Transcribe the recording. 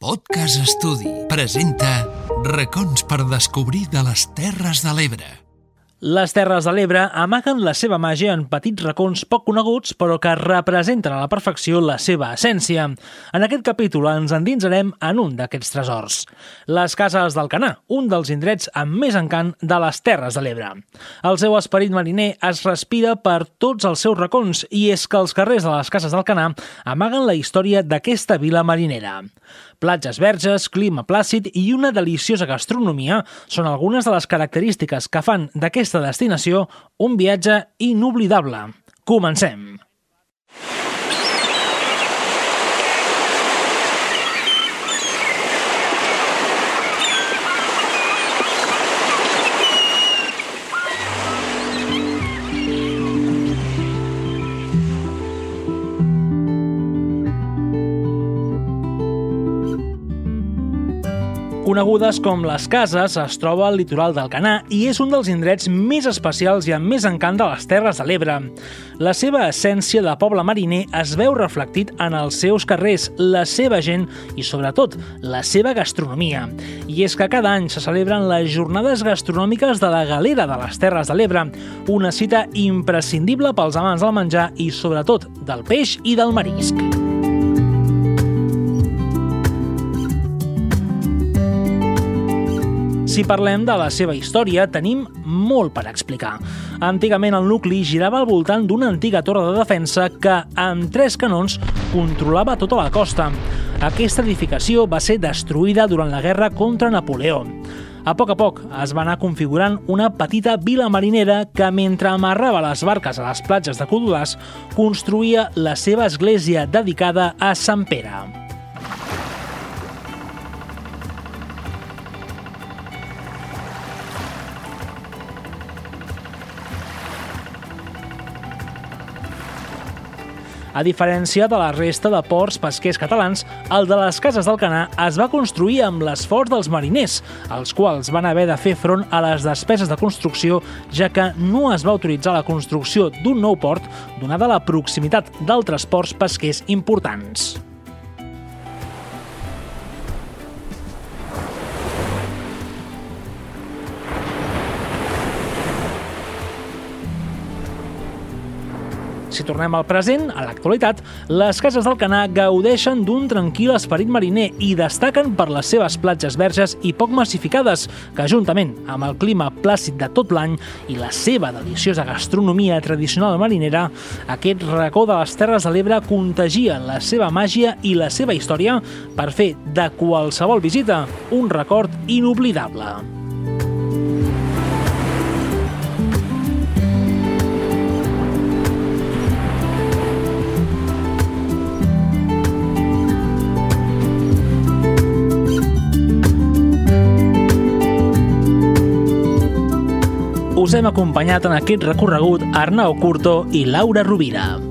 Podcast Estudi presenta Racons per descobrir de les Terres de l'Ebre. Les Terres de l'Ebre amaguen la seva màgia en petits racons poc coneguts, però que representen a la perfecció la seva essència. En aquest capítol ens endinsarem en un d'aquests tresors. Les Cases del Canà, un dels indrets amb més encant de les Terres de l'Ebre. El seu esperit mariner es respira per tots els seus racons i és que els carrers de les Cases del Canà amaguen la història d'aquesta vila marinera. Platges verges, clima plàcid i una deliciosa gastronomia són algunes de les característiques que fan d'aquesta destinació un viatge inoblidable. Comencem! Conegudes com les Cases, es troba al litoral del Canà i és un dels indrets més especials i amb més encant de les Terres de l'Ebre. La seva essència de poble mariner es veu reflectit en els seus carrers, la seva gent i, sobretot, la seva gastronomia. I és que cada any se celebren les Jornades Gastronòmiques de la Galera de les Terres de l'Ebre, una cita imprescindible pels amants del menjar i, sobretot, del peix i del marisc. Si parlem de la seva història, tenim molt per explicar. Antigament el nucli girava al voltant d'una antiga torre de defensa que, amb tres canons, controlava tota la costa. Aquesta edificació va ser destruïda durant la guerra contra Napoleó. A poc a poc es va anar configurant una petita vila marinera que, mentre amarrava les barques a les platges de Codolàs, construïa la seva església dedicada a Sant Pere. A diferència de la resta de ports pesquers catalans, el de les Cases del Canà es va construir amb l'esforç dels mariners, els quals van haver de fer front a les despeses de construcció, ja que no es va autoritzar la construcció d'un nou port, donada la proximitat d'altres ports pesquers importants. Si tornem al present, a l'actualitat, les cases del Canà gaudeixen d'un tranquil esperit mariner i destaquen per les seves platges verges i poc massificades, que juntament amb el clima plàcid de tot l'any i la seva deliciosa gastronomia tradicional marinera, aquest racó de les Terres de l'Ebre contagia la seva màgia i la seva història per fer de qualsevol visita un record inoblidable. Us hem acompanyat en aquest recorregut Arnau Curto i Laura Rovira.